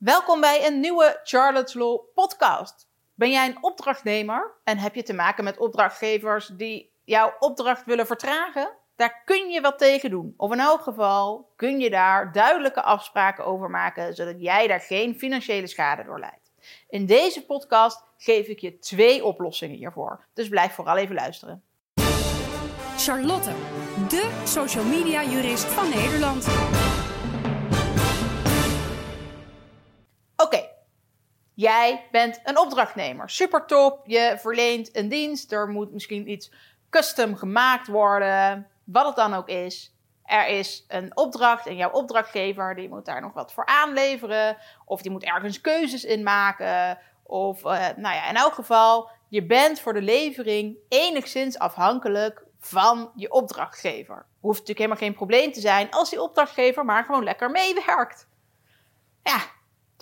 Welkom bij een nieuwe Charlotte's Law podcast. Ben jij een opdrachtnemer en heb je te maken met opdrachtgevers die jouw opdracht willen vertragen? Daar kun je wat tegen doen. Of in elk geval kun je daar duidelijke afspraken over maken, zodat jij daar geen financiële schade door leidt. In deze podcast geef ik je twee oplossingen hiervoor. Dus blijf vooral even luisteren. Charlotte, de social media jurist van Nederland. Jij bent een opdrachtnemer. Super top, je verleent een dienst, er moet misschien iets custom gemaakt worden, wat het dan ook is. Er is een opdracht en jouw opdrachtgever die moet daar nog wat voor aanleveren. Of die moet ergens keuzes in maken. Of uh, nou ja, in elk geval, je bent voor de levering enigszins afhankelijk van je opdrachtgever. Hoeft natuurlijk helemaal geen probleem te zijn als die opdrachtgever maar gewoon lekker meewerkt. Ja,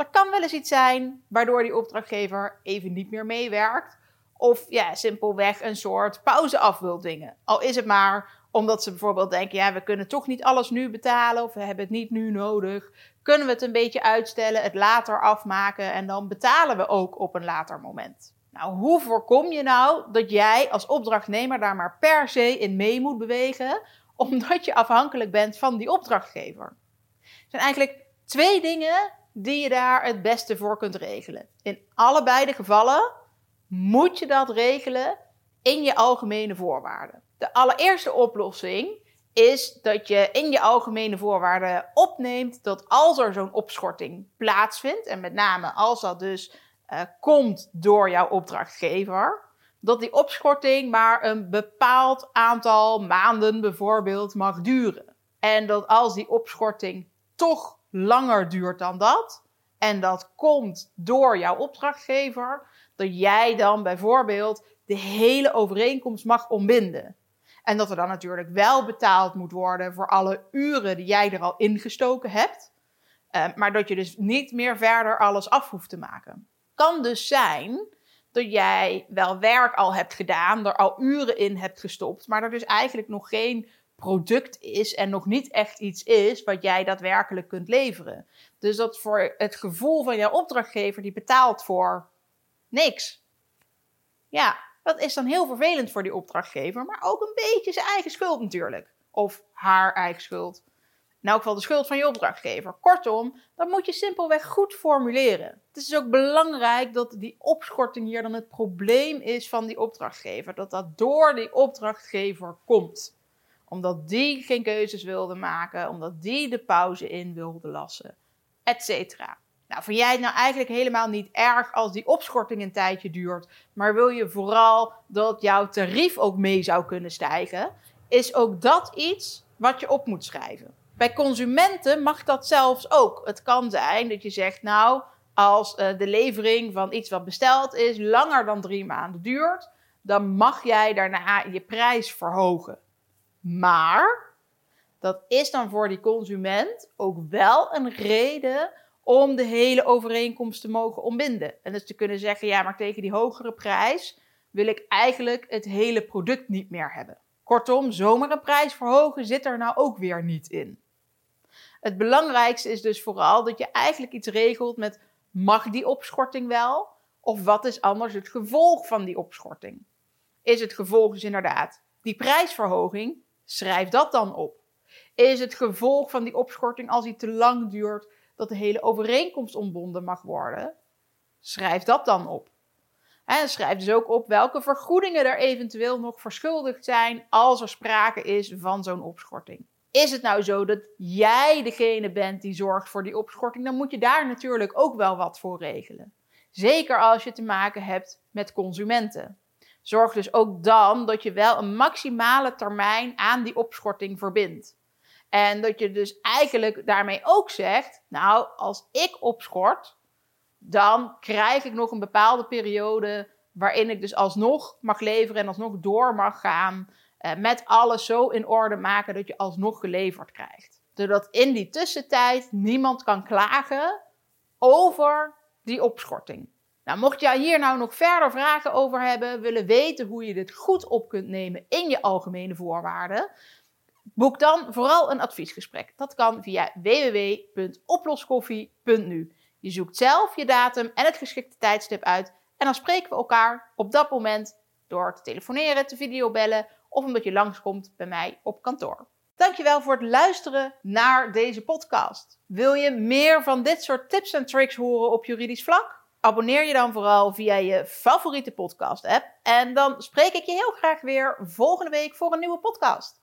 er kan wel eens iets zijn waardoor die opdrachtgever even niet meer meewerkt. Of ja, simpelweg een soort pauze af wil dingen. Al is het maar omdat ze bijvoorbeeld denken: ja, we kunnen toch niet alles nu betalen of we hebben het niet nu nodig. Kunnen we het een beetje uitstellen, het later afmaken en dan betalen we ook op een later moment. Nou, hoe voorkom je nou dat jij als opdrachtnemer daar maar per se in mee moet bewegen, omdat je afhankelijk bent van die opdrachtgever? Er zijn eigenlijk twee dingen die je daar het beste voor kunt regelen. In allebei de gevallen moet je dat regelen in je algemene voorwaarden. De allereerste oplossing is dat je in je algemene voorwaarden opneemt dat als er zo'n opschorting plaatsvindt, en met name als dat dus uh, komt door jouw opdrachtgever, dat die opschorting maar een bepaald aantal maanden bijvoorbeeld mag duren. En dat als die opschorting toch langer duurt dan dat, en dat komt door jouw opdrachtgever, dat jij dan bijvoorbeeld de hele overeenkomst mag ontbinden. En dat er dan natuurlijk wel betaald moet worden voor alle uren die jij er al ingestoken hebt. Uh, maar dat je dus niet meer verder alles af hoeft te maken. Kan dus zijn dat jij wel werk al hebt gedaan, er al uren in hebt gestopt, maar er dus eigenlijk nog geen product is en nog niet echt iets is wat jij daadwerkelijk kunt leveren. Dus dat voor het gevoel van jouw opdrachtgever die betaalt voor niks. Ja, dat is dan heel vervelend voor die opdrachtgever, maar ook een beetje zijn eigen schuld natuurlijk. Of haar eigen schuld. In elk geval de schuld van je opdrachtgever. Kortom, dat moet je simpelweg goed formuleren. Het is ook belangrijk dat die opschorting hier dan het probleem is van die opdrachtgever. Dat dat door die opdrachtgever komt. Omdat die geen keuzes wilde maken, omdat die de pauze in wilde lassen, etc. Nou, vind jij het nou eigenlijk helemaal niet erg als die opschorting een tijdje duurt, maar wil je vooral dat jouw tarief ook mee zou kunnen stijgen, is ook dat iets wat je op moet schrijven. Bij consumenten mag dat zelfs ook. Het kan zijn dat je zegt, nou, als uh, de levering van iets wat besteld is langer dan drie maanden duurt, dan mag jij daarna je prijs verhogen. Maar dat is dan voor die consument ook wel een reden om de hele overeenkomst te mogen ontbinden. En dus te kunnen zeggen, ja, maar tegen die hogere prijs wil ik eigenlijk het hele product niet meer hebben. Kortom, zomaar een prijs verhogen zit er nou ook weer niet in. Het belangrijkste is dus vooral dat je eigenlijk iets regelt met mag die opschorting wel? Of wat is anders het gevolg van die opschorting? Is het gevolg dus inderdaad die prijsverhoging? Schrijf dat dan op. Is het gevolg van die opschorting als die te lang duurt dat de hele overeenkomst ontbonden mag worden? Schrijf dat dan op. En schrijf dus ook op welke vergoedingen er eventueel nog verschuldigd zijn als er sprake is van zo'n opschorting. Is het nou zo dat jij degene bent die zorgt voor die opschorting, dan moet je daar natuurlijk ook wel wat voor regelen. Zeker als je te maken hebt met consumenten. Zorg dus ook dan dat je wel een maximale termijn aan die opschorting verbindt. En dat je dus eigenlijk daarmee ook zegt: Nou, als ik opschort, dan krijg ik nog een bepaalde periode waarin ik dus alsnog mag leveren en alsnog door mag gaan. Eh, met alles zo in orde maken dat je alsnog geleverd krijgt. Zodat in die tussentijd niemand kan klagen over die opschorting. Nou, mocht jij hier nou nog verder vragen over hebben, willen weten hoe je dit goed op kunt nemen in je algemene voorwaarden, boek dan vooral een adviesgesprek. Dat kan via www.oploskoffie.nu. Je zoekt zelf je datum en het geschikte tijdstip uit en dan spreken we elkaar op dat moment door te telefoneren, te videobellen of omdat je langskomt bij mij op kantoor. Dankjewel voor het luisteren naar deze podcast. Wil je meer van dit soort tips en tricks horen op juridisch vlak? Abonneer je dan vooral via je favoriete podcast app. En dan spreek ik je heel graag weer volgende week voor een nieuwe podcast.